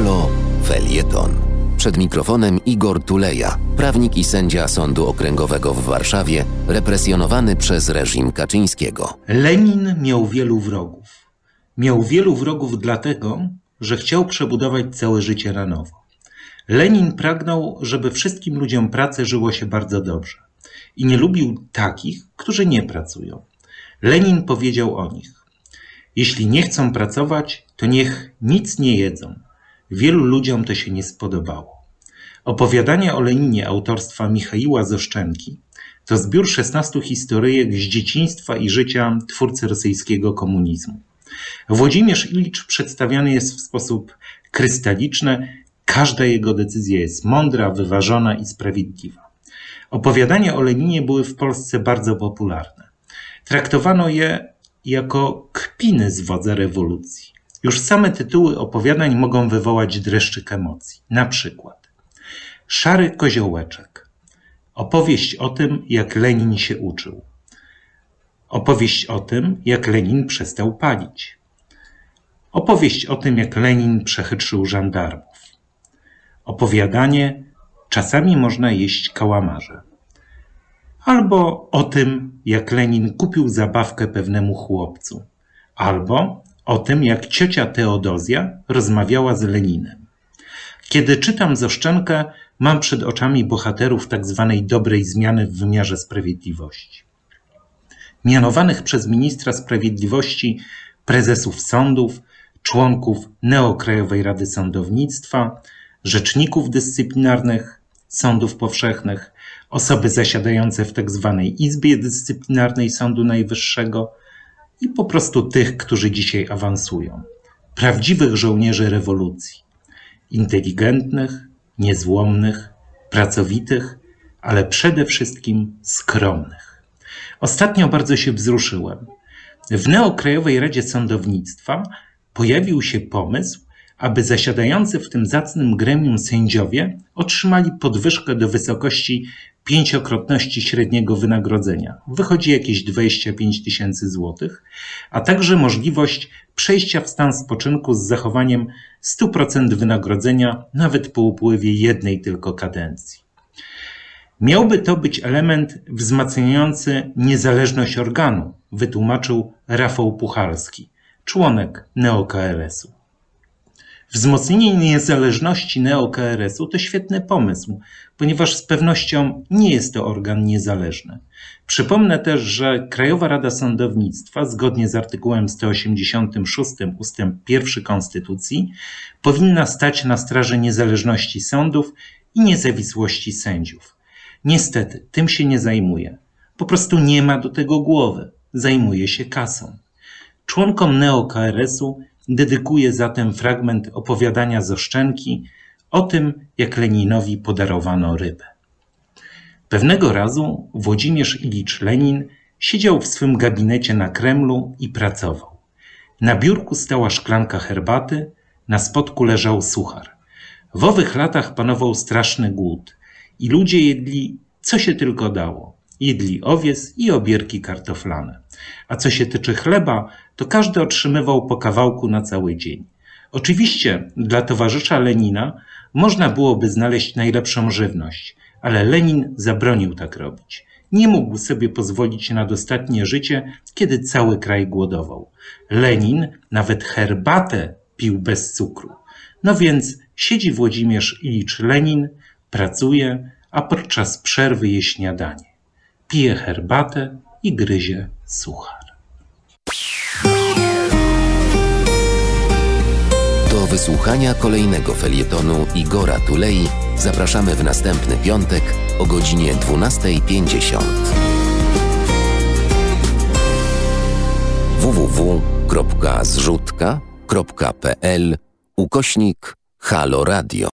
Halo Felieton. Przed mikrofonem Igor Tuleja, prawnik i sędzia Sądu Okręgowego w Warszawie, represjonowany przez reżim Kaczyńskiego. Lenin miał wielu wrogów. Miał wielu wrogów dlatego, że chciał przebudować całe życie na nowo. Lenin pragnął, żeby wszystkim ludziom pracy żyło się bardzo dobrze i nie lubił takich, którzy nie pracują. Lenin powiedział o nich: Jeśli nie chcą pracować, to niech nic nie jedzą. Wielu ludziom to się nie spodobało. Opowiadanie o Leninie autorstwa Michaiła Zoszczenki to zbiór 16 historyjek z dzieciństwa i życia twórcy rosyjskiego komunizmu. Włodzimierz Ilicz przedstawiany jest w sposób krystaliczny, każda jego decyzja jest mądra, wyważona i sprawiedliwa. Opowiadania o Leninie były w Polsce bardzo popularne. Traktowano je jako kpiny z wodza rewolucji. Już same tytuły opowiadań mogą wywołać dreszczyk emocji. Na przykład Szary Koziołeczek. Opowieść o tym, jak Lenin się uczył. Opowieść o tym, jak Lenin przestał palić. Opowieść o tym, jak Lenin przechytrzył żandarmów. Opowiadanie Czasami można jeść kałamarze. Albo o tym, jak Lenin kupił zabawkę pewnemu chłopcu. Albo o tym, jak ciocia Teodozja rozmawiała z Leninem. Kiedy czytam Zoszczenkę, mam przed oczami bohaterów tzw. Tak dobrej zmiany w wymiarze sprawiedliwości. Mianowanych przez ministra sprawiedliwości prezesów sądów, członków Neokrajowej Rady Sądownictwa, rzeczników dyscyplinarnych sądów powszechnych, osoby zasiadające w tzw. Tak Izbie Dyscyplinarnej Sądu Najwyższego, i po prostu tych, którzy dzisiaj awansują. Prawdziwych żołnierzy rewolucji. Inteligentnych, niezłomnych, pracowitych, ale przede wszystkim skromnych. Ostatnio bardzo się wzruszyłem. W Neokrajowej Radzie Sądownictwa pojawił się pomysł, aby zasiadający w tym zacnym gremium sędziowie otrzymali podwyżkę do wysokości pięciokrotności średniego wynagrodzenia. Wychodzi jakieś 25 tysięcy złotych, a także możliwość przejścia w stan spoczynku z zachowaniem 100% wynagrodzenia nawet po upływie jednej tylko kadencji. Miałby to być element wzmacniający niezależność organu, wytłumaczył Rafał Puchalski, członek NeoKRS-u. Wzmocnienie niezależności neo-KRS-u to świetny pomysł, ponieważ z pewnością nie jest to organ niezależny. Przypomnę też, że Krajowa Rada Sądownictwa, zgodnie z artykułem 186 ust. 1 Konstytucji, powinna stać na straży niezależności sądów i niezawisłości sędziów. Niestety, tym się nie zajmuje. Po prostu nie ma do tego głowy. Zajmuje się kasą. Członkom neo-KRS-u Dedykuję zatem fragment opowiadania z o tym, jak Leninowi podarowano rybę. Pewnego razu Włodzimierz Ilicz Lenin siedział w swym gabinecie na Kremlu i pracował. Na biurku stała szklanka herbaty, na spodku leżał suchar. W owych latach panował straszny głód i ludzie jedli co się tylko dało. Jedli owiec i obierki kartoflane. A co się tyczy chleba, to każdy otrzymywał po kawałku na cały dzień. Oczywiście dla towarzysza Lenina można byłoby znaleźć najlepszą żywność, ale Lenin zabronił tak robić. Nie mógł sobie pozwolić na dostatnie życie, kiedy cały kraj głodował. Lenin nawet herbatę pił bez cukru. No więc siedzi Włodzimierz Ilicz Lenin, pracuje, a podczas przerwy je śniadanie pije herbatę i gryzie suchar. Do wysłuchania kolejnego felietonu Igora Tulei zapraszamy w następny piątek o godzinie 12.50. www.zrzutka.pl ukośnik Halo Radio